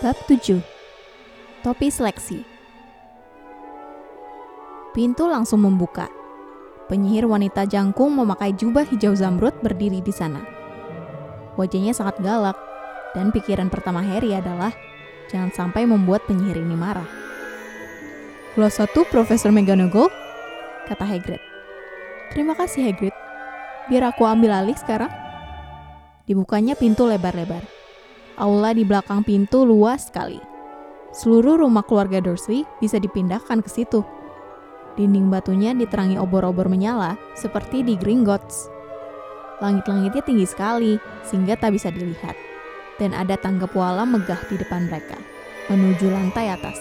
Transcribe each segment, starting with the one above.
Bab 7 Topi Seleksi Pintu langsung membuka. Penyihir wanita jangkung memakai jubah hijau zamrud berdiri di sana. Wajahnya sangat galak, dan pikiran pertama Harry adalah jangan sampai membuat penyihir ini marah. Kelas satu Profesor McGonagall, kata Hagrid. Terima kasih Hagrid. Biar aku ambil alih sekarang. Dibukanya pintu lebar-lebar. Aula di belakang pintu luas sekali. Seluruh rumah keluarga Dursley bisa dipindahkan ke situ. Dinding batunya diterangi obor-obor menyala seperti di Gringotts. Langit-langitnya tinggi sekali sehingga tak bisa dilihat. Dan ada tangga puala megah di depan mereka, menuju lantai atas.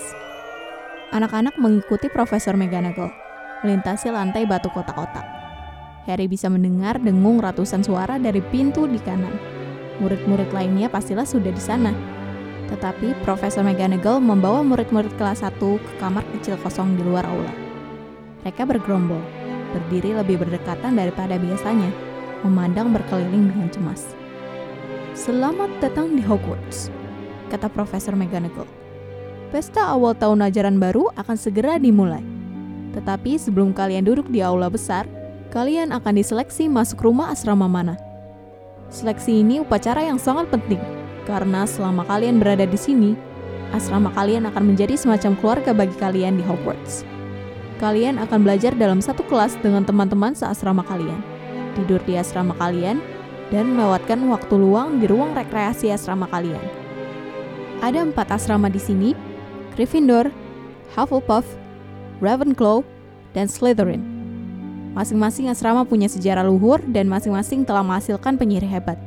Anak-anak mengikuti Profesor McGonagall, melintasi lantai batu kotak-kotak. Harry bisa mendengar dengung ratusan suara dari pintu di kanan. Murid-murid lainnya pastilah sudah di sana. Tetapi Profesor McGonagall membawa murid-murid kelas 1 ke kamar kecil kosong di luar aula. Mereka bergerombol, berdiri lebih berdekatan daripada biasanya, memandang berkeliling dengan cemas. Selamat datang di Hogwarts, kata Profesor McGonagall. Pesta awal tahun ajaran baru akan segera dimulai. Tetapi sebelum kalian duduk di aula besar, kalian akan diseleksi masuk rumah asrama mana. Seleksi ini upacara yang sangat penting, karena selama kalian berada di sini, asrama kalian akan menjadi semacam keluarga bagi kalian di Hogwarts. Kalian akan belajar dalam satu kelas dengan teman-teman seasrama kalian, tidur di asrama kalian, dan melewatkan waktu luang di ruang rekreasi asrama kalian. Ada empat asrama di sini, Gryffindor, Hufflepuff, Ravenclaw, dan Slytherin. Masing-masing asrama punya sejarah luhur dan masing-masing telah menghasilkan penyihir hebat.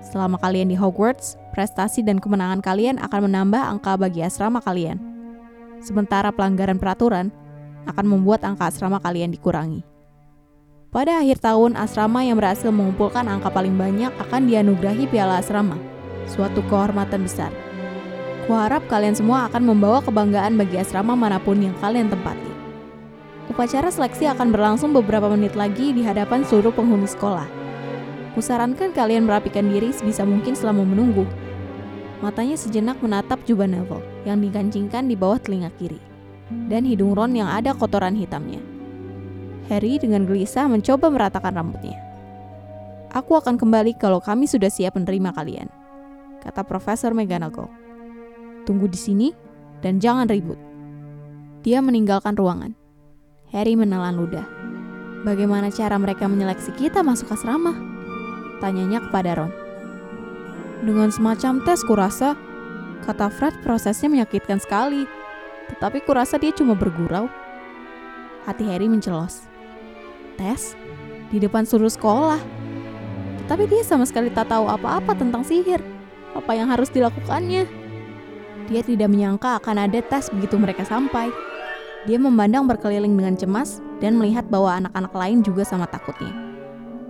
Selama kalian di Hogwarts, prestasi dan kemenangan kalian akan menambah angka bagi asrama kalian. Sementara pelanggaran peraturan akan membuat angka asrama kalian dikurangi. Pada akhir tahun, asrama yang berhasil mengumpulkan angka paling banyak akan dianugerahi piala asrama, suatu kehormatan besar. Kuharap kalian semua akan membawa kebanggaan bagi asrama mana pun yang kalian tempati. Upacara seleksi akan berlangsung beberapa menit lagi di hadapan seluruh penghuni sekolah. Kusarankan kalian merapikan diri sebisa mungkin selama menunggu. Matanya sejenak menatap jubah Neville yang dikancingkan di bawah telinga kiri, dan hidung Ron yang ada kotoran hitamnya. Harry dengan gelisah mencoba meratakan rambutnya. Aku akan kembali kalau kami sudah siap menerima kalian, kata Profesor McGonagall. Tunggu di sini dan jangan ribut. Dia meninggalkan ruangan. Harry menelan ludah. Bagaimana cara mereka menyeleksi kita masuk asrama? Tanyanya kepada Ron. Dengan semacam tes kurasa, kata Fred prosesnya menyakitkan sekali. Tetapi kurasa dia cuma bergurau. Hati Harry mencelos. Tes? Di depan seluruh sekolah. Tetapi dia sama sekali tak tahu apa-apa tentang sihir. Apa yang harus dilakukannya? Dia tidak menyangka akan ada tes begitu mereka sampai. Dia memandang berkeliling dengan cemas dan melihat bahwa anak-anak lain juga sama takutnya.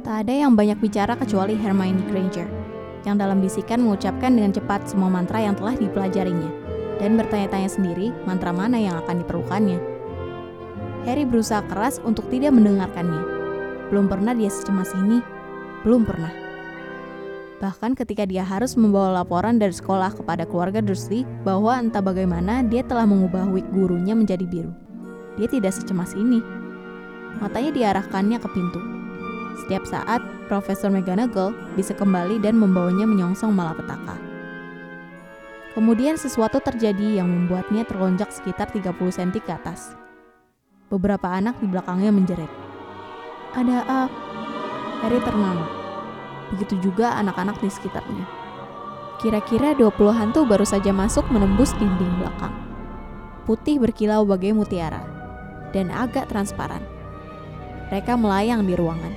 Tak ada yang banyak bicara kecuali Hermione Granger, yang dalam bisikan mengucapkan dengan cepat semua mantra yang telah dipelajarinya, dan bertanya-tanya sendiri mantra mana yang akan diperlukannya. Harry berusaha keras untuk tidak mendengarkannya. Belum pernah dia secemas ini. Belum pernah. Bahkan ketika dia harus membawa laporan dari sekolah kepada keluarga Dursley bahwa entah bagaimana dia telah mengubah wig gurunya menjadi biru. Dia tidak secemas ini. Matanya diarahkannya ke pintu. Setiap saat, Profesor McGonagall bisa kembali dan membawanya menyongsong malapetaka. Kemudian sesuatu terjadi yang membuatnya terlonjak sekitar 30 cm ke atas. Beberapa anak di belakangnya menjerit. Ada apa? Harry termangu. Begitu juga anak-anak di sekitarnya. Kira-kira 20 hantu baru saja masuk menembus dinding belakang. Putih berkilau bagai mutiara dan agak transparan. Mereka melayang di ruangan,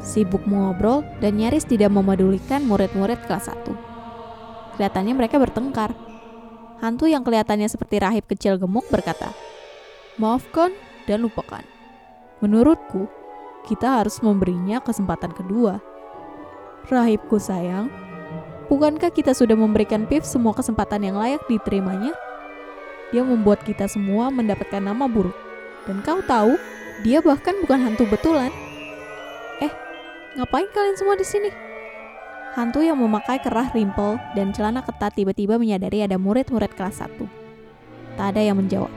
sibuk mengobrol dan nyaris tidak memedulikan murid-murid kelas 1. Kelihatannya mereka bertengkar. Hantu yang kelihatannya seperti rahib kecil gemuk berkata, Maafkan dan lupakan. Menurutku, kita harus memberinya kesempatan kedua. Rahibku sayang, bukankah kita sudah memberikan Piv semua kesempatan yang layak diterimanya? Dia membuat kita semua mendapatkan nama buruk. Dan kau tahu, dia bahkan bukan hantu betulan. Eh, ngapain kalian semua di sini? Hantu yang memakai kerah rimpel dan celana ketat tiba-tiba menyadari ada murid-murid kelas 1. Tak ada yang menjawab.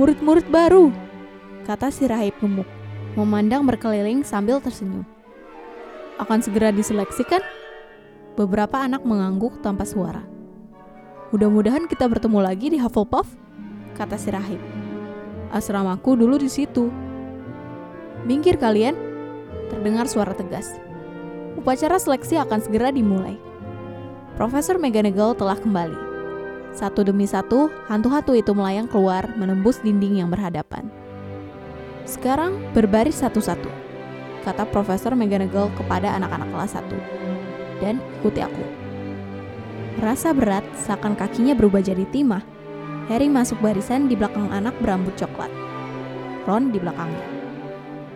Murid-murid baru, kata si rahib gemuk, memandang berkeliling sambil tersenyum. Akan segera diseleksi kan? Beberapa anak mengangguk tanpa suara. Mudah-mudahan kita bertemu lagi di Hufflepuff, kata si rahib. Asramaku dulu di situ. Minggir kalian, terdengar suara tegas. Upacara seleksi akan segera dimulai. Profesor McGonagall telah kembali. Satu demi satu, hantu-hantu itu melayang keluar menembus dinding yang berhadapan. Sekarang berbaris satu-satu, kata Profesor McGonagall kepada anak-anak kelas 1. Dan ikuti aku. Rasa berat seakan kakinya berubah jadi timah. Harry masuk barisan di belakang anak berambut coklat. Ron di belakangnya.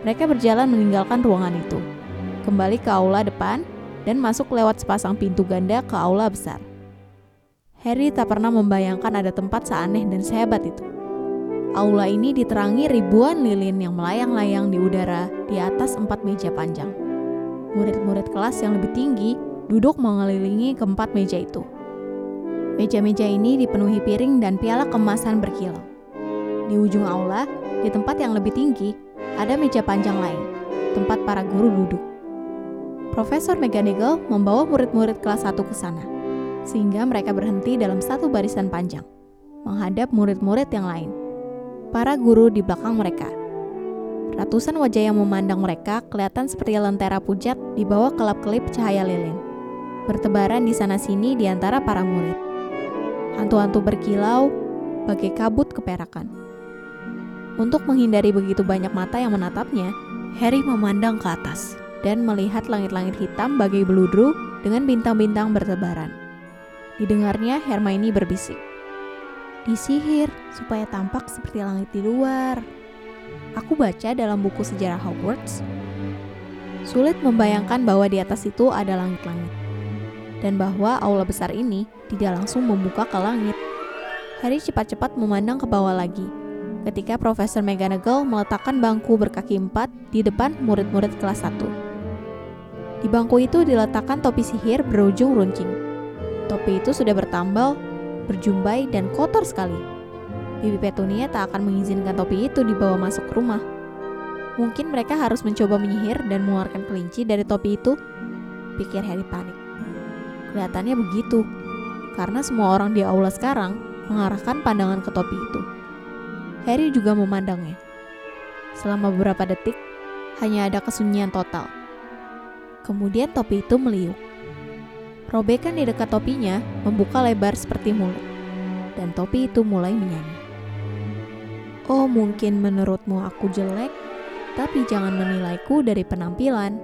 Mereka berjalan meninggalkan ruangan itu kembali ke aula depan, dan masuk lewat sepasang pintu ganda ke aula besar. Harry tak pernah membayangkan ada tempat seaneh dan sehebat itu. Aula ini diterangi ribuan lilin yang melayang-layang di udara di atas empat meja panjang. Murid-murid kelas yang lebih tinggi duduk mengelilingi keempat meja itu. Meja-meja ini dipenuhi piring dan piala kemasan berkilau. Di ujung aula, di tempat yang lebih tinggi, ada meja panjang lain, tempat para guru duduk. Profesor McGonagall membawa murid-murid kelas 1 ke sana, sehingga mereka berhenti dalam satu barisan panjang, menghadap murid-murid yang lain. Para guru di belakang mereka. Ratusan wajah yang memandang mereka kelihatan seperti lentera pujat di bawah kelap-kelip cahaya lilin. Bertebaran di sana-sini di antara para murid. Hantu-hantu berkilau bagai kabut keperakan. Untuk menghindari begitu banyak mata yang menatapnya, Harry memandang ke atas dan melihat langit-langit hitam bagai beludru dengan bintang-bintang bertebaran. Didengarnya Hermione berbisik. Disihir supaya tampak seperti langit di luar. Aku baca dalam buku sejarah Hogwarts. Sulit membayangkan bahwa di atas itu ada langit-langit. Dan bahwa aula besar ini tidak langsung membuka ke langit. Harry cepat-cepat memandang ke bawah lagi ketika Profesor McGonagall meletakkan bangku berkaki empat di depan murid-murid kelas 1. Di bangku itu diletakkan topi sihir berujung runcing. Topi itu sudah bertambal, berjumbai, dan kotor sekali. Bibi Petunia tak akan mengizinkan topi itu dibawa masuk ke rumah. Mungkin mereka harus mencoba menyihir dan mengeluarkan kelinci dari topi itu, pikir Harry panik. Kelihatannya begitu, karena semua orang di aula sekarang mengarahkan pandangan ke topi itu. Harry juga memandangnya. Selama beberapa detik, hanya ada kesunyian total. Kemudian topi itu meliuk. Robekan di dekat topinya membuka lebar seperti mulut, dan topi itu mulai menyanyi. Oh, mungkin menurutmu aku jelek, tapi jangan menilaiku dari penampilan.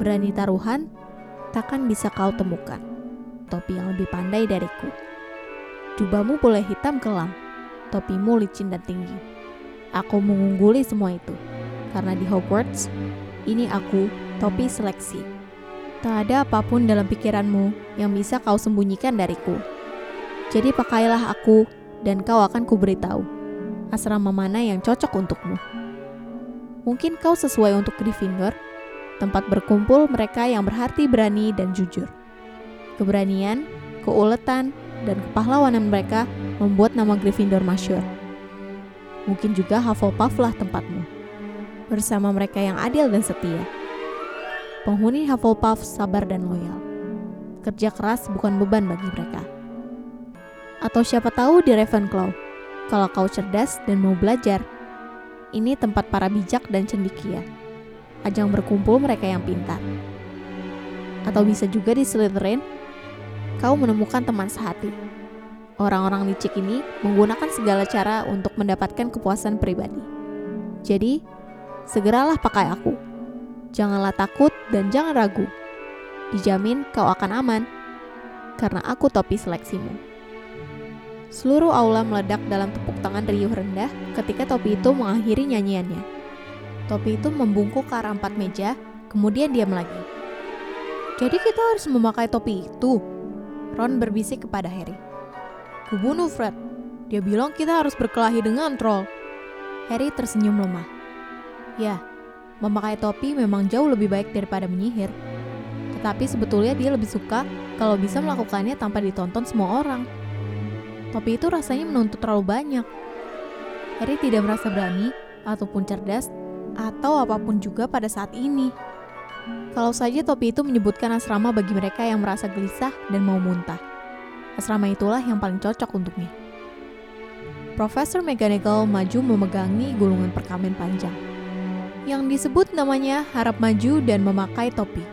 Berani taruhan, takkan bisa kau temukan topi yang lebih pandai dariku. Jubahmu boleh hitam kelam, topimu licin dan tinggi. Aku mengungguli semua itu, karena di Hogwarts, ini aku topi seleksi. Tak ada apa pun dalam pikiranmu yang bisa kau sembunyikan dariku. Jadi pakailah aku dan kau akan kuberitahu asrama mana yang cocok untukmu. Mungkin kau sesuai untuk Gryffindor, tempat berkumpul mereka yang berhati berani dan jujur. Keberanian, keuletan, dan kepahlawanan mereka membuat nama Gryffindor masyur. Mungkin juga Hufflepuff lah tempatmu. Bersama mereka yang adil dan setia penghuni Hufflepuff sabar dan loyal. Kerja keras bukan beban bagi mereka. Atau siapa tahu di Ravenclaw, kalau kau cerdas dan mau belajar, ini tempat para bijak dan cendikia. Ajang berkumpul mereka yang pintar. Atau bisa juga di Slytherin, kau menemukan teman sehati. Orang-orang licik ini menggunakan segala cara untuk mendapatkan kepuasan pribadi. Jadi, segeralah pakai aku Janganlah takut dan jangan ragu. Dijamin kau akan aman, karena aku topi seleksimu. Seluruh aula meledak dalam tepuk tangan riuh rendah ketika topi itu mengakhiri nyanyiannya. Topi itu membungkuk ke arah empat meja, kemudian diam lagi. Jadi kita harus memakai topi itu? Ron berbisik kepada Harry. Kubunuh Fred. Dia bilang kita harus berkelahi dengan troll. Harry tersenyum lemah. Ya, Memakai topi memang jauh lebih baik daripada menyihir. Tetapi sebetulnya dia lebih suka kalau bisa melakukannya tanpa ditonton semua orang. Topi itu rasanya menuntut terlalu banyak. Harry tidak merasa berani ataupun cerdas atau apa pun juga pada saat ini. Kalau saja topi itu menyebutkan asrama bagi mereka yang merasa gelisah dan mau muntah. Asrama itulah yang paling cocok untuknya. Profesor McGonagall maju memegangi gulungan perkamen panjang. Yang disebut namanya harap maju dan memakai topi.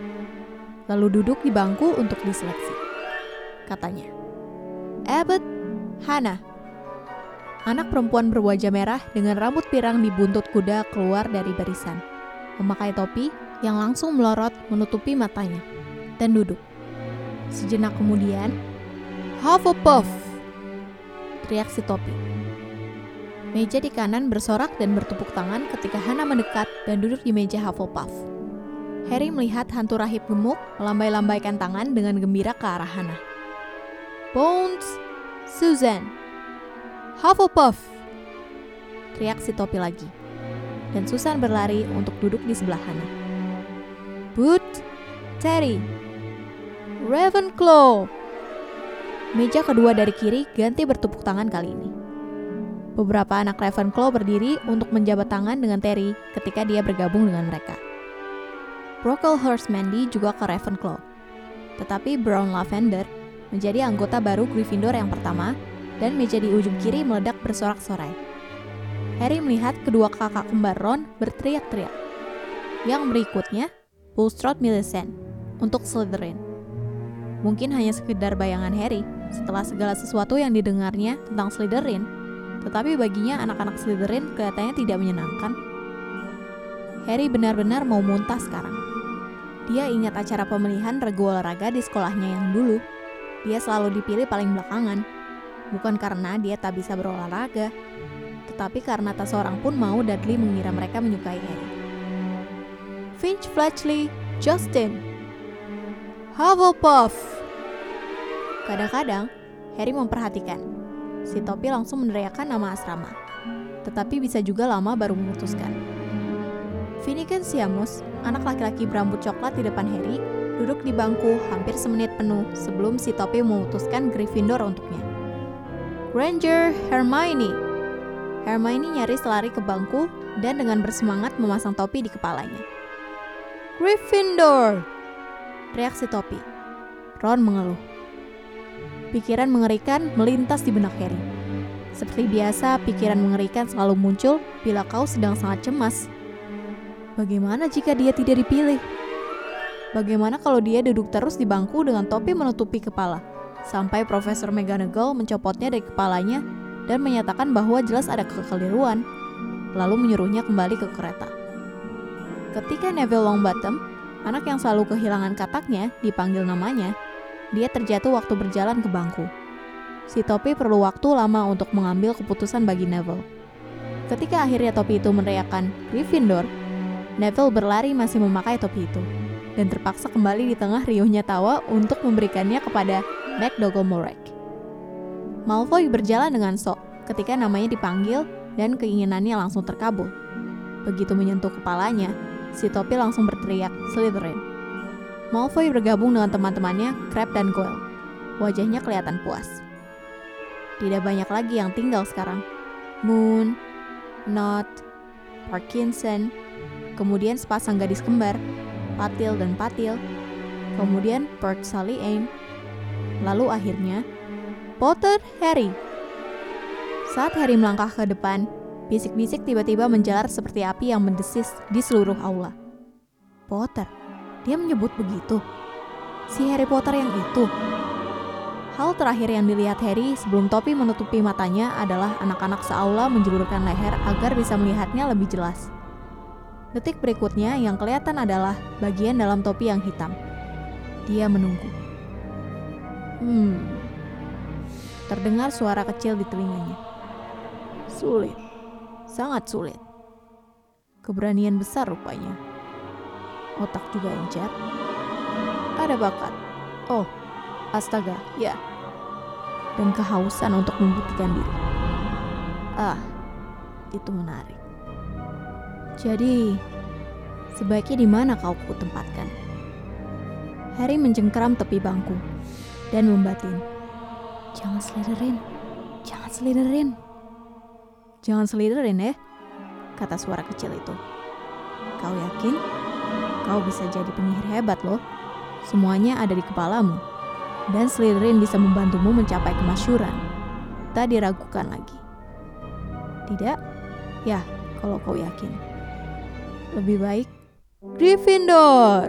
Lalu duduk di bangku untuk diseleksi. Katanya, Abbott Hannah. Anak perempuan berwajah merah dengan rambut pirang di buntut kuda keluar dari barisan. Memakai topi yang langsung melorot menutupi matanya. Dan duduk. Sejenak kemudian, Hufflepuff! Teriak si topi. Meja di kanan bersorak dan bertepuk tangan ketika Hana mendekat dan duduk di meja Hufflepuff. Harry melihat hantu rahib gemuk melambai-lambaikan tangan dengan gembira ke arah Hana. Bones, Susan, Hufflepuff, teriak si topi lagi. Dan Susan berlari untuk duduk di sebelah Hana. Boot, Terry, Ravenclaw, Meja kedua dari kiri ganti bertepuk tangan kali ini. Beberapa anak Ravenclaw berdiri untuk menjabat tangan dengan Terry ketika dia bergabung dengan mereka. Brocklehurst Mandy juga ke Ravenclaw. Tetapi Brown Lavender menjadi anggota baru Gryffindor yang pertama dan meja di ujung kiri meledak bersorak-sorai. Harry melihat kedua kakak kembar Ron berteriak-teriak. Yang berikutnya, Bulstrode Millicent untuk Slytherin. Mungkin hanya sekedar bayangan Harry, setelah segala sesuatu yang didengarnya tentang Slytherin, tetapi baginya anak-anak Slytherin kelihatannya tidak menyenangkan. Harry benar-benar mau muntah sekarang. Dia ingat acara pemilihan regu olahraga di sekolahnya yang dulu. Dia selalu dipilih paling belakangan, bukan karena dia tak bisa berolahraga, tetapi karena tak seorang pun mau Dudley mengira mereka menyukai Harry. Finch Fletchley, Justin, Hufflepuff, Kadang-kadang, Harry memperhatikan. Si topi langsung meneriakkan nama asrama. Tetapi bisa juga lama baru memutuskan. Finnegan Siamus, anak laki-laki berambut coklat di depan Harry, duduk di bangku hampir semenit penuh sebelum si topi memutuskan Gryffindor untuknya. Granger Hermione. Hermione nyaris lari ke bangku dan dengan bersemangat memasang topi di kepalanya. Gryffindor! Teriak si topi. Ron mengeluh. Pikiran mengerikan melintas di benak Harry. Seperti biasa, pikiran mengerikan selalu muncul bila kau sedang sangat cemas. Bagaimana jika dia tidak dipilih? Bagaimana kalau dia duduk terus di bangku dengan topi menutupi kepala, sampai Profesor McGonagall mencopotnya dari kepalanya dan menyatakan bahwa jelas ada kekeliruan, lalu menyuruhnya kembali ke kereta. Ketika Neville Longbottom, anak yang selalu kehilangan kataknya, dipanggil namanya, dia terjatuh waktu berjalan ke bangku. Si topi perlu waktu lama untuk mengambil keputusan bagi Neville. Ketika akhirnya topi itu meneriakkan Gryffindor, Neville berlari masih memakai topi itu dan terpaksa kembali di tengah riuhnya tawa untuk memberikannya kepada McDougal Morag. Malfoy berjalan dengan sok ketika namanya dipanggil dan keinginannya langsung terkabul. Begitu menyentuh kepalanya, si topi langsung berteriak Slytherin. Malfoy bergabung dengan teman-temannya Crab dan Goyle. Wajahnya kelihatan puas. Tidak banyak lagi yang tinggal sekarang. Moon, Not, Parkinson, kemudian sepasang gadis kembar, Patil dan Patil, kemudian Bert Sally Aim, lalu akhirnya Potter Harry. Saat Harry melangkah ke depan, bisik-bisik tiba-tiba menjalar seperti api yang mendesis di seluruh aula. Potter, dia menyebut begitu. Si Harry Potter yang itu. Hal terakhir yang dilihat Harry sebelum topi menutupi matanya adalah anak-anak seaula menjulurkan leher agar bisa melihatnya lebih jelas. Detik berikutnya yang kelihatan adalah bagian dalam topi yang hitam. Dia menunggu. Hmm. Terdengar suara kecil di telinganya. Sulit. Sangat sulit. Keberanian besar rupanya. Otak juga encer. Ada bakat. Oh, astaga, ya. Dan kehausan untuk membuktikan diri. Ah, itu menarik. Jadi, sebaiknya di mana kau ku tempatkan? Harry mencengkeram tepi bangku dan membatin. Jangan seliderin, jangan seliderin. Jangan seliderin ya, kata suara kecil itu. Kau yakin? Kau bisa jadi penyihir hebat loh. Semuanya ada di kepalamu. Dan Slytherin bisa membantumu mencapai kemasyuran. Tak diragukan lagi. Tidak? Ya, kalau kau yakin. Lebih baik Gryffindor.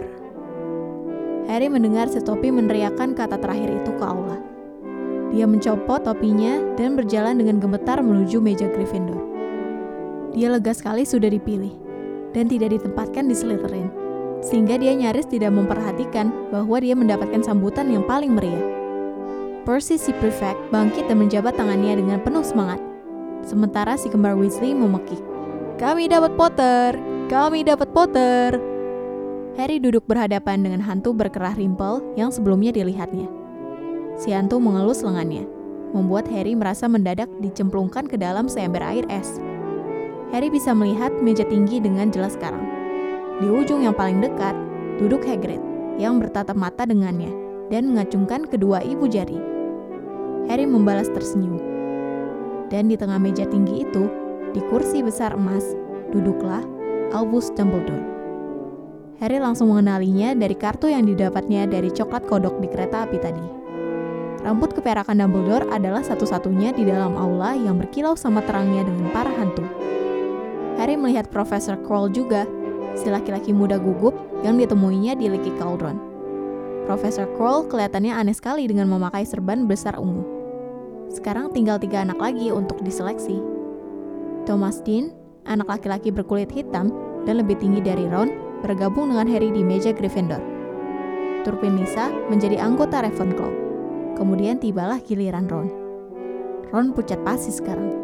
Harry mendengar si topi meneriakkan kata terakhir itu ke aula. Dia mencopot topinya dan berjalan dengan gemetar menuju meja Gryffindor. Dia lega sekali sudah dipilih dan tidak ditempatkan di Slytherin, sehingga dia nyaris tidak memperhatikan bahwa dia mendapatkan sambutan yang paling meriah. Percy si prefect bangkit dan menjabat tangannya dengan penuh semangat, sementara si kembar Weasley memekik. Kami dapat Potter! Kami dapat Potter! Harry duduk berhadapan dengan hantu berkerah rimpel yang sebelumnya dilihatnya. Si hantu mengelus lengannya, membuat Harry merasa mendadak dicemplungkan ke dalam seember air es. Harry bisa melihat meja tinggi dengan jelas sekarang. Di ujung yang paling dekat, duduk Hagrid yang bertatap mata dengannya dan mengacungkan kedua ibu jari. Harry membalas tersenyum. Dan di tengah meja tinggi itu, di kursi besar emas, duduklah Albus Dumbledore. Harry langsung mengenalinya dari kartu yang didapatnya dari coklat kodok di kereta api tadi. Rambut keperakan Dumbledore adalah satu-satunya di dalam aula yang berkilau sama terangnya dengan para hantu. Harry melihat Profesor Quirrell juga, si laki-laki muda gugup yang ditemuinya di Leaky Cauldron. Profesor Quirrell kelihatannya aneh sekali dengan memakai serban besar ungu. Sekarang tinggal tiga anak lagi untuk diseleksi. Thomas Dean, anak laki-laki berkulit hitam dan lebih tinggi dari Ron, bergabung dengan Harry di meja Gryffindor. Turpin Lisa menjadi anggota Ravenclaw. Kemudian tibalah giliran Ron. Ron pucat pasi sekarang.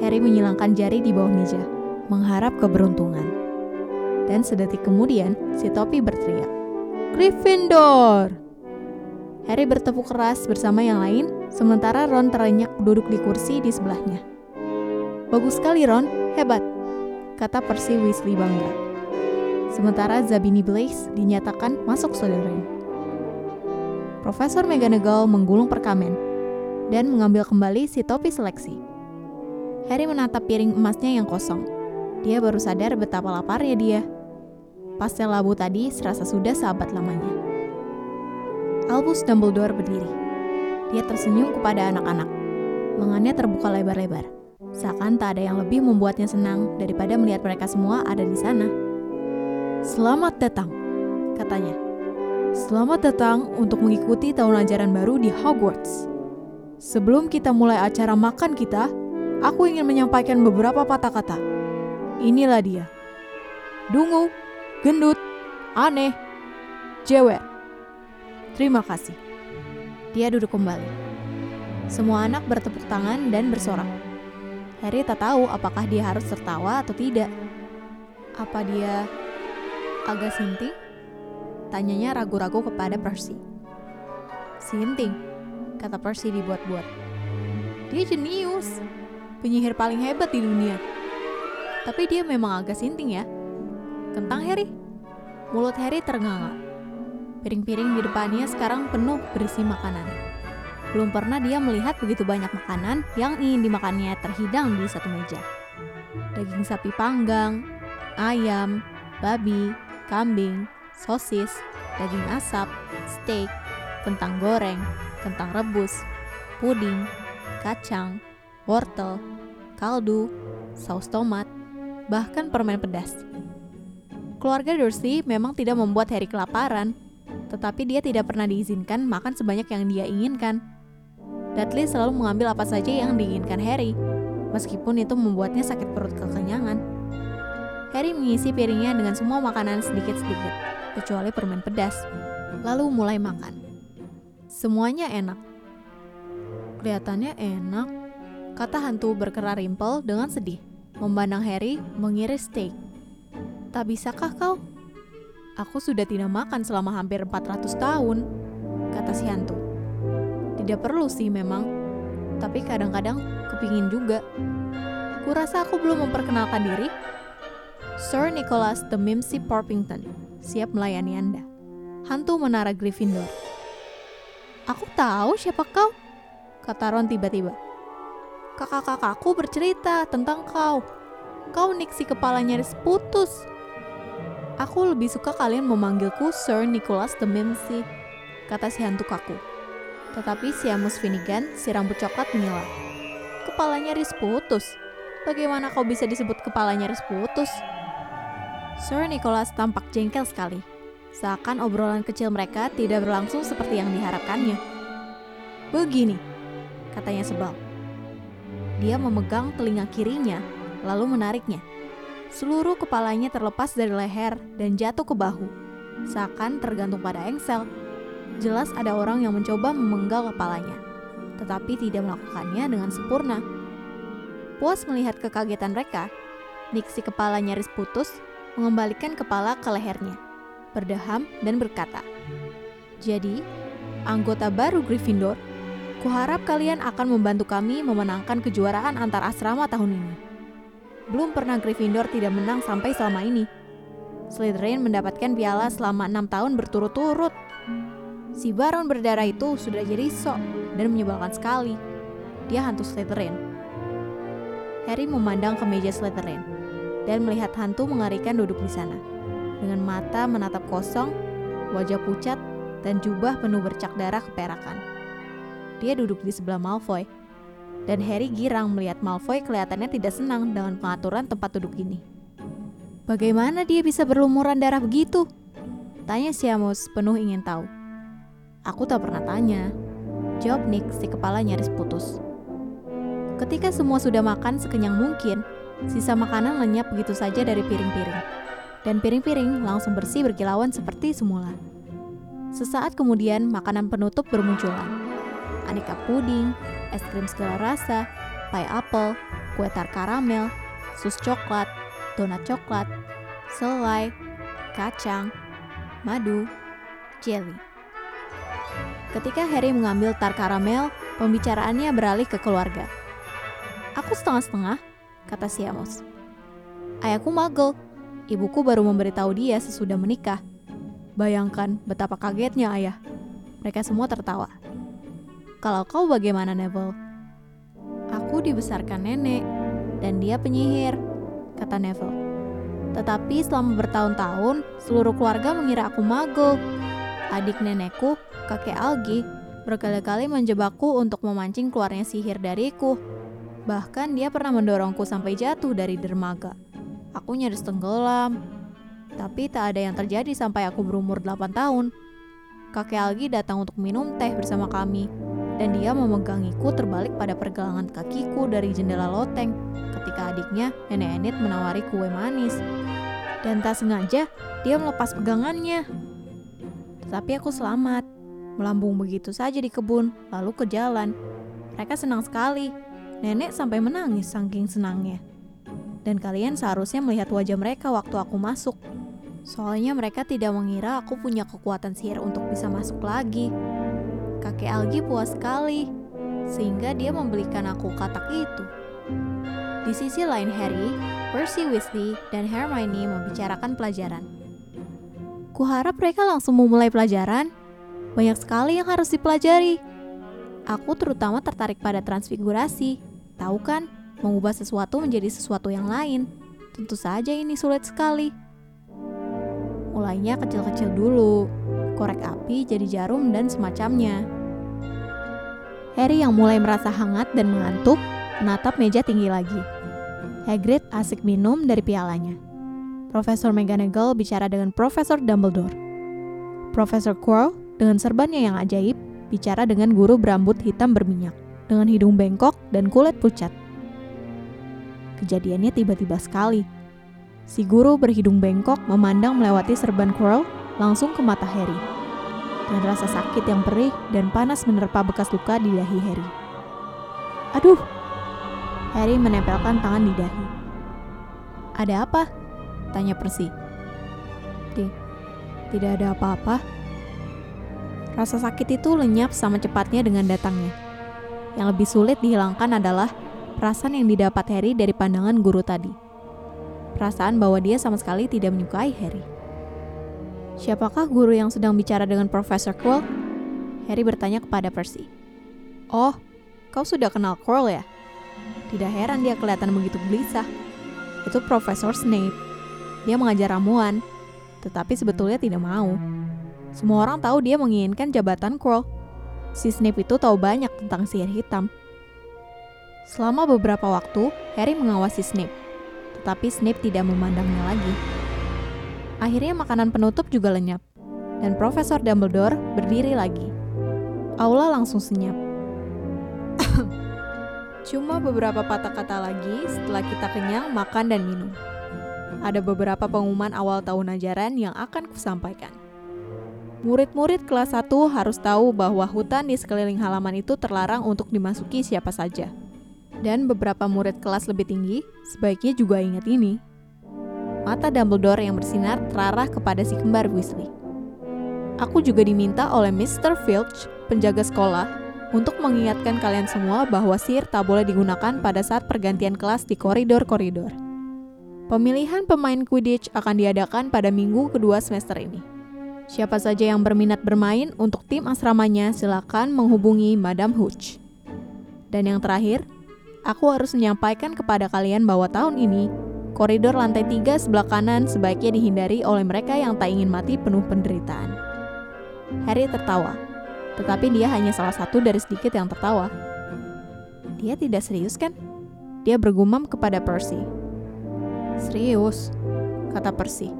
Harry menyilangkan jari di bawah meja, mengharap keberuntungan. Dan sedetik kemudian, si topi berteriak, Gryffindor! Harry bertepuk keras bersama yang lain, sementara Ron terenyak duduk di kursi di sebelahnya. Bagus sekali Ron, hebat, kata Percy Weasley bangga. Sementara Zabini Blaze dinyatakan masuk Slytherin. Profesor McGonagall menggulung perkamen dan mengambil kembali si topi seleksi. Harry menatap piring emasnya yang kosong. Dia baru sadar betapa laparnya dia. Pastel labu tadi serasa sudah sahabat lamanya. Albus Dumbledore berdiri. Dia tersenyum kepada anak-anak. Lengannya terbuka lebar-lebar. Seakan tak ada yang lebih membuatnya senang daripada melihat mereka semua ada di sana. Selamat datang, katanya. Selamat datang untuk mengikuti tahun ajaran baru di Hogwarts. Sebelum kita mulai acara makan kita, aku ingin menyampaikan beberapa patah kata. Inilah dia. Dungu, gendut, aneh, jewer. Terima kasih. Dia duduk kembali. Semua anak bertepuk tangan dan bersorak. Harry tak tahu apakah dia harus tertawa atau tidak. Apa dia agak sinting? Tanyanya ragu-ragu kepada Percy. Sinting, kata Percy dibuat-buat. Dia jenius, penyihir paling hebat di dunia. Tapi dia memang agak sinting ya. Kentang Harry. Mulut Harry ternganga. Piring-piring di depannya sekarang penuh berisi makanan. Belum pernah dia melihat begitu banyak makanan yang ingin dimakannya terhidang di satu meja. Daging sapi panggang, ayam, babi, kambing, sosis, daging asap, steak, kentang goreng, kentang rebus, puding, kacang, wortel, kaldu, saus tomat, bahkan permen pedas. Keluarga Dursley memang tidak membuat Harry kelaparan, tetapi dia tidak pernah diizinkan makan sebanyak yang dia inginkan. Dudley selalu mengambil apa saja yang diinginkan Harry, meskipun itu membuatnya sakit perut kekenyangan. Harry mengisi piringnya dengan semua makanan sedikit-sedikit, kecuali permen pedas, lalu mulai makan. Semuanya enak. Kelihatannya enak, kata hantu berkerah rimpel dengan sedih, memandang Harry mengiris steak. Tak bisakah kau? Aku sudah tidak makan selama hampir 400 tahun, kata si hantu. Tidak perlu sih memang, tapi kadang-kadang kepingin juga. Kurasa aku belum memperkenalkan diri. Sir Nicholas the Mimsy Porpington, siap melayani Anda. hantu menara Gryffindor. Aku tahu siapa kau, kata Ron tiba-tiba. Kakak-kakakku bercerita tentang kau. Kau Nixie kepala nyaris putus. Aku lebih suka kalian memanggilku Sir Nicholas the Mimsy, kata si hantu kaku. Tetapi si Amos Finnegan, si rambut coklat menyela. Kepalanya nyaris putus. Bagaimana kau bisa disebut kepalanya nyaris putus? Sir Nicholas tampak jengkel sekali. Seakan obrolan kecil mereka tidak berlangsung seperti yang diharapkannya. Begini, katanya sebal. Dia memegang telinga kirinya, lalu menariknya. Seluruh kepalanya terlepas dari leher dan jatuh ke bahu, seakan tergantung pada engsel. Jelas ada orang yang mencoba memenggal kepalanya, tetapi tidak melakukannya dengan sempurna. Puas melihat kekagetan mereka, Nixie kepala nyaris putus mengembalikan kepala ke lehernya berdeham, dan berkata, Jadi, anggota baru Gryffindor, kuharap kalian akan membantu kami memenangkan kejuaraan antar asrama tahun ini. Belum pernah Gryffindor tidak menang sampai selama ini. Slytherin mendapatkan piala selama enam tahun berturut-turut. Si Baron berdarah itu sudah jadi sok dan menyebalkan sekali. Dia hantu Slytherin. Harry memandang ke meja Slytherin dan melihat hantu mengerikan duduk di sana dengan mata menatap kosong, wajah pucat, dan jubah penuh bercak darah keperakan. Dia duduk di sebelah Malfoy, dan Harry girang melihat Malfoy kelihatannya tidak senang dengan pengaturan tempat duduk ini. Bagaimana dia bisa berlumuran darah begitu? Tanya Siamus penuh ingin tahu. Aku tak pernah tanya. Jawab Nick si kepala nyaris putus. Ketika semua sudah makan sekenyang mungkin, sisa makanan lenyap begitu saja dari piring-piring dan piring-piring langsung bersih berkilauan seperti semula. Sesaat kemudian, makanan penutup bermunculan. Aneka puding, es krim segala rasa, pie apple, kue tar karamel, sus coklat, donat coklat, selai, kacang, madu, jelly. Ketika Harry mengambil tar karamel, pembicaraannya beralih ke keluarga. Aku setengah-setengah, kata Siamus. Ayahku magel, Ibuku baru memberitahu dia sesudah menikah. Bayangkan betapa kagetnya ayah. Mereka semua tertawa. Kalau kau bagaimana Neville? Aku dibesarkan nenek, dan dia penyihir, kata Neville. Tetapi selama bertahun-tahun, seluruh keluarga mengira aku mago. Adik nenekku, kakek Algi, berkali-kali menjebakku untuk memancing keluarnya sihir dariku. Bahkan dia pernah mendorongku sampai jatuh dari dermaga. Aku nyaris tenggelam. Tapi tak ada yang terjadi sampai aku berumur 8 tahun. Kakek Algi datang untuk minum teh bersama kami, dan dia memegangiku terbalik pada pergelangan kakiku dari jendela loteng ketika adiknya, Nenek Enid, menawari kue manis. Dan tak sengaja, dia melepas pegangannya. Tetapi aku selamat, melambung begitu saja di kebun, lalu ke jalan. Mereka senang sekali. Nenek sampai menangis saking senangnya dan kalian seharusnya melihat wajah mereka waktu aku masuk. Soalnya mereka tidak mengira aku punya kekuatan sihir untuk bisa masuk lagi. Kakek Algi puas sekali, sehingga dia membelikan aku katak itu. Di sisi lain Harry, Percy Weasley, dan Hermione membicarakan pelajaran. Kuharap mereka langsung memulai pelajaran. Banyak sekali yang harus dipelajari. Aku terutama tertarik pada transfigurasi. Tahu kan? mengubah sesuatu menjadi sesuatu yang lain. Tentu saja ini sulit sekali. Mulainya kecil-kecil dulu, korek api jadi jarum dan semacamnya. Harry yang mulai merasa hangat dan mengantuk, menatap meja tinggi lagi. Hagrid asik minum dari pialanya. Profesor McGonagall bicara dengan Profesor Dumbledore. Profesor Quirrell dengan serbannya yang ajaib bicara dengan guru berambut hitam berminyak, dengan hidung bengkok dan kulit pucat. Kejadiannya tiba-tiba sekali. Si guru berhidung bengkok memandang melewati serban Quirrell langsung ke mata Harry. Dan rasa sakit yang perih dan panas menerpa bekas luka di dahi Harry. Aduh! Harry menempelkan tangan di dahi. Ada apa? Tanya Percy. Tidak ada apa-apa. Rasa sakit itu lenyap sama cepatnya dengan datangnya. Yang lebih sulit dihilangkan adalah perasaan yang didapat Harry dari pandangan guru tadi. Perasaan bahwa dia sama sekali tidak menyukai Harry. Siapakah guru yang sedang bicara dengan Profesor Quirrell? Harry bertanya kepada Percy. Oh, kau sudah kenal Quirrell ya? Tidak heran dia kelihatan begitu gelisah. Itu Profesor Snape. Dia mengajar ramuan, tetapi sebetulnya tidak mau. Semua orang tahu dia menginginkan jabatan Quirrell. Si Snape itu tahu banyak tentang sihir hitam. Selama beberapa waktu, Harry mengawasi Snape, tetapi Snape tidak memandangnya lagi. Akhirnya makanan penutup juga lenyap, dan Profesor Dumbledore berdiri lagi. Aula langsung senyap. Cuma beberapa patah kata lagi setelah kita kenyang makan dan minum. Ada beberapa pengumuman awal tahun ajaran yang akan kusampaikan. Murid-murid kelas 1 harus tahu bahwa hutan di sekeliling halaman itu terlarang untuk dimasuki siapa saja. Dan beberapa murid kelas lebih tinggi sebaiknya juga ingat ini. Mata Dumbledore yang bersinar terarah kepada si kembar Weasley. Aku juga diminta oleh Mr. Filch, penjaga sekolah, untuk mengingatkan kalian semua bahwa sihir tak boleh digunakan pada saat pergantian kelas di koridor-koridor. Pemilihan pemain Quidditch akan diadakan pada minggu kedua semester ini. Siapa saja yang berminat bermain untuk tim asramanya silakan menghubungi Madam Hooch. Dan yang terakhir, aku harus menyampaikan kepada kalian bahwa tahun ini Koridor lantai tiga sebelah kanan sebaiknya dihindari oleh mereka yang tak ingin mati penuh penderitaan. Harry tertawa, tetapi dia hanya salah satu dari sedikit yang tertawa. Dia tidak serius kan? Dia bergumam kepada Percy. Serius, kata Percy.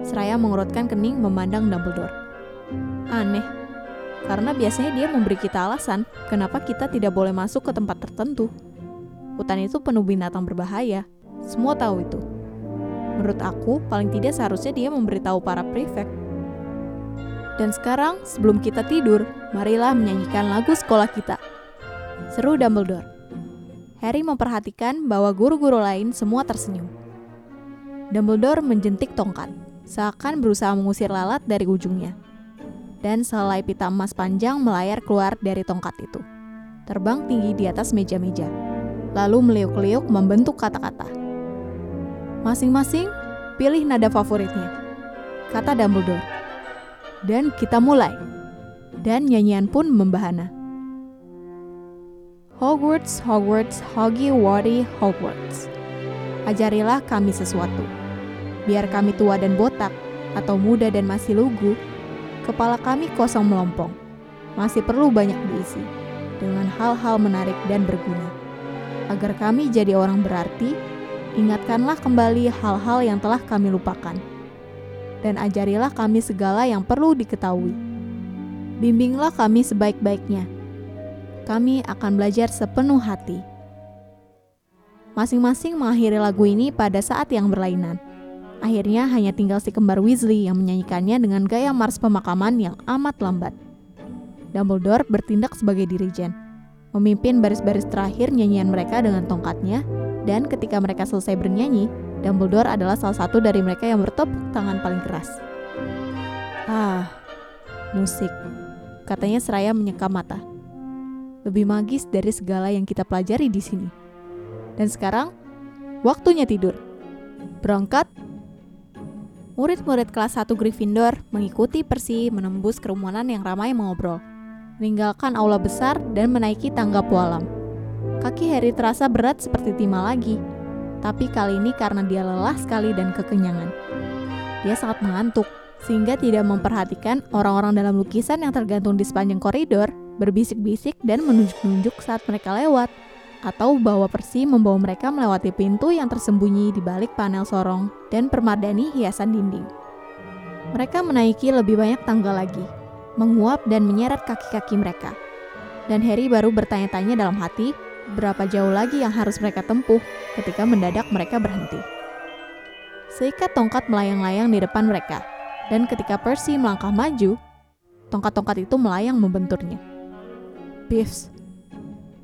Seraya mengurutkan kening memandang Dumbledore. Aneh, karena biasanya dia memberi kita alasan kenapa kita tidak boleh masuk ke tempat tertentu. Hutan itu penuh binatang berbahaya, semua tahu itu. Menurut aku, paling tidak seharusnya dia memberitahu para prefect. Dan sekarang, sebelum kita tidur, marilah menyanyikan lagu sekolah kita. Seru Dumbledore. Harry memperhatikan bahwa guru-guru lain semua tersenyum. Dumbledore menjentik tongkat, seakan berusaha mengusir lalat dari ujungnya. Dan selai pita emas panjang melayar keluar dari tongkat itu. Terbang tinggi di atas meja-meja. Lalu meliuk-liuk membentuk kata-kata. Masing-masing pilih nada favoritnya, kata Dumbledore. Dan kita mulai. Dan nyanyian pun membahana. Hogwarts, Hogwarts, Hoggy Waddy, Hogwarts. Ajarilah kami sesuatu. Biar kami tua dan botak, atau muda dan masih lugu, kepala kami kosong melompong. Masih perlu banyak diisi dengan hal-hal menarik dan berguna. Agar kami jadi orang berarti Ingatkanlah kembali hal-hal yang telah kami lupakan, dan ajarilah kami segala yang perlu diketahui. Bimbinglah kami sebaik-baiknya. Kami akan belajar sepenuh hati. Masing-masing mengakhiri lagu ini pada saat yang berlainan. Akhirnya hanya tinggal si kembar Weasley yang menyanyikannya dengan gaya mars pemakaman yang amat lambat. Dumbledore bertindak sebagai dirijen, memimpin baris-baris terakhir nyanyian mereka dengan tongkatnya dan ketika mereka selesai bernyanyi, Dumbledore adalah salah satu dari mereka yang bertepuk tangan paling keras. Ah, musik. Katanya seraya menyeka mata. Lebih magis dari segala yang kita pelajari di sini. Dan sekarang, waktunya tidur. Berangkat. Murid-murid kelas 1 Gryffindor mengikuti Percy menembus kerumunan yang ramai mengobrol. Meninggalkan aula besar dan menaiki tangga pualam. Kaki Harry terasa berat seperti timah lagi, tapi kali ini karena dia lelah sekali dan kekenyangan. Dia sangat mengantuk, sehingga tidak memperhatikan orang-orang dalam lukisan yang tergantung di sepanjang koridor, berbisik-bisik dan menunjuk-nunjuk saat mereka lewat, atau bahwa Persi membawa mereka melewati pintu yang tersembunyi di balik panel sorong dan permadani hiasan dinding. Mereka menaiki lebih banyak tangga lagi, menguap dan menyeret kaki-kaki mereka. Dan Harry baru bertanya-tanya dalam hati berapa jauh lagi yang harus mereka tempuh ketika mendadak mereka berhenti. Seikat tongkat melayang-layang di depan mereka, dan ketika Percy melangkah maju, tongkat-tongkat itu melayang membenturnya. Biffs.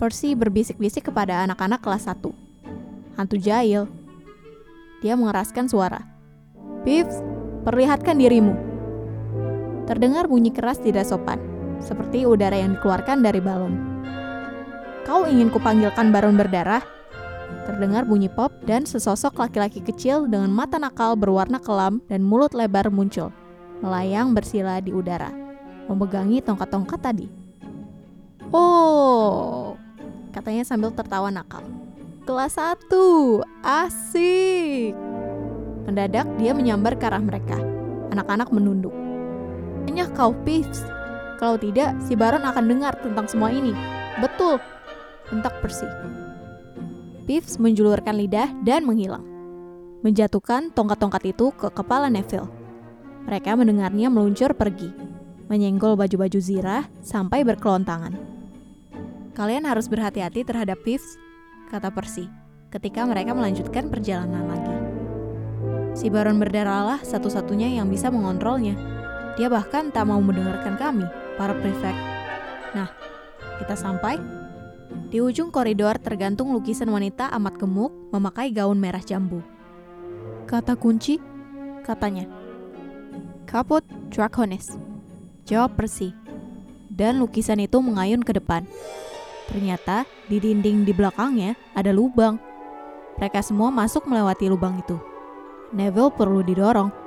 Percy berbisik-bisik kepada anak-anak kelas 1. Hantu jahil. Dia mengeraskan suara. Biffs, perlihatkan dirimu. Terdengar bunyi keras tidak sopan, seperti udara yang dikeluarkan dari balon. Kau ingin kupanggilkan baron berdarah? Terdengar bunyi pop dan sesosok laki-laki kecil dengan mata nakal berwarna kelam dan mulut lebar muncul. melayang bersila di udara, memegangi tongkat-tongkat tadi. Oh, katanya sambil tertawa nakal. Kelas 1, asik. Mendadak dia menyambar ke arah mereka. Anak-anak menunduk. Kau, Pips. Kalau tidak, si Baron akan dengar tentang semua ini. Betul, bentak Percy. Pips menjulurkan lidah dan menghilang. Menjatuhkan tongkat-tongkat itu ke kepala Neville. Mereka mendengarnya meluncur pergi, menyenggol baju-baju zirah sampai berkelontangan. Kalian harus berhati-hati terhadap Pips, kata Percy, ketika mereka melanjutkan perjalanan lagi. Si Baron berdarahlah satu-satunya yang bisa mengontrolnya. Dia bahkan tak mau mendengarkan kami, para prefect. Nah, kita sampai. Di ujung koridor tergantung lukisan wanita amat gemuk memakai gaun merah jambu. Kata kunci, katanya. Kaput Draconis. Jawab Percy. Dan lukisan itu mengayun ke depan. Ternyata di dinding di belakangnya ada lubang. Mereka semua masuk melewati lubang itu. Neville perlu didorong.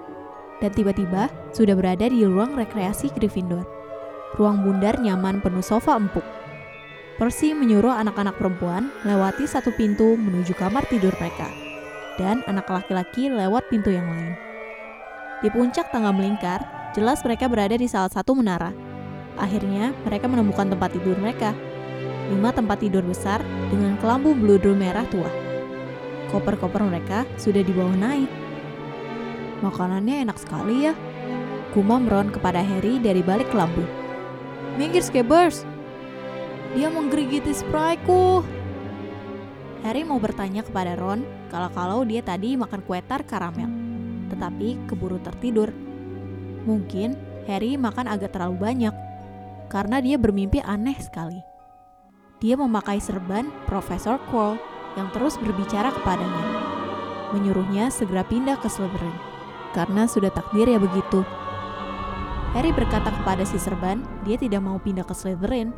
Dan tiba-tiba sudah berada di ruang rekreasi Gryffindor. Ruang bundar nyaman penuh sofa empuk. Percy menyuruh anak-anak perempuan lewati satu pintu menuju kamar tidur mereka. Dan anak laki-laki lewat pintu yang lain. Di puncak tangga melingkar, jelas mereka berada di salah satu menara. Akhirnya, mereka menemukan tempat tidur mereka. Lima tempat tidur besar dengan kelambu bludur merah tua. Koper-koper mereka sudah dibawa naik. Makanannya enak sekali ya. Gumam Ron kepada Harry dari balik kelambu. Minggir Scabbers! Dia menggerigiti spriteku. Harry mau bertanya kepada Ron kalau-kalau dia tadi makan kue tar karamel, tetapi keburu tertidur. Mungkin Harry makan agak terlalu banyak, karena dia bermimpi aneh sekali. Dia memakai serban Profesor Quirrell yang terus berbicara kepadanya, menyuruhnya segera pindah ke Slytherin, karena sudah takdir ya begitu. Harry berkata kepada si serban, dia tidak mau pindah ke Slytherin.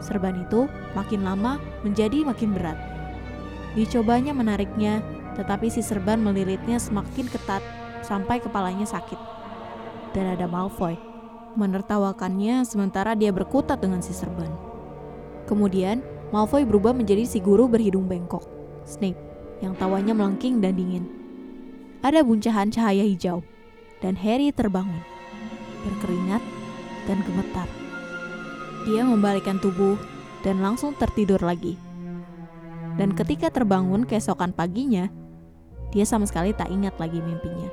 Serban itu makin lama menjadi makin berat. Dicobanya menariknya, tetapi si serban melilitnya semakin ketat sampai kepalanya sakit. Dan ada Malfoy, menertawakannya sementara dia berkutat dengan si serban. Kemudian, Malfoy berubah menjadi si guru berhidung bengkok, Snape, yang tawanya melengking dan dingin. Ada buncahan cahaya hijau, dan Harry terbangun, berkeringat dan gemetar. Dia membalikkan tubuh dan langsung tertidur lagi. Dan ketika terbangun keesokan paginya, dia sama sekali tak ingat lagi mimpinya.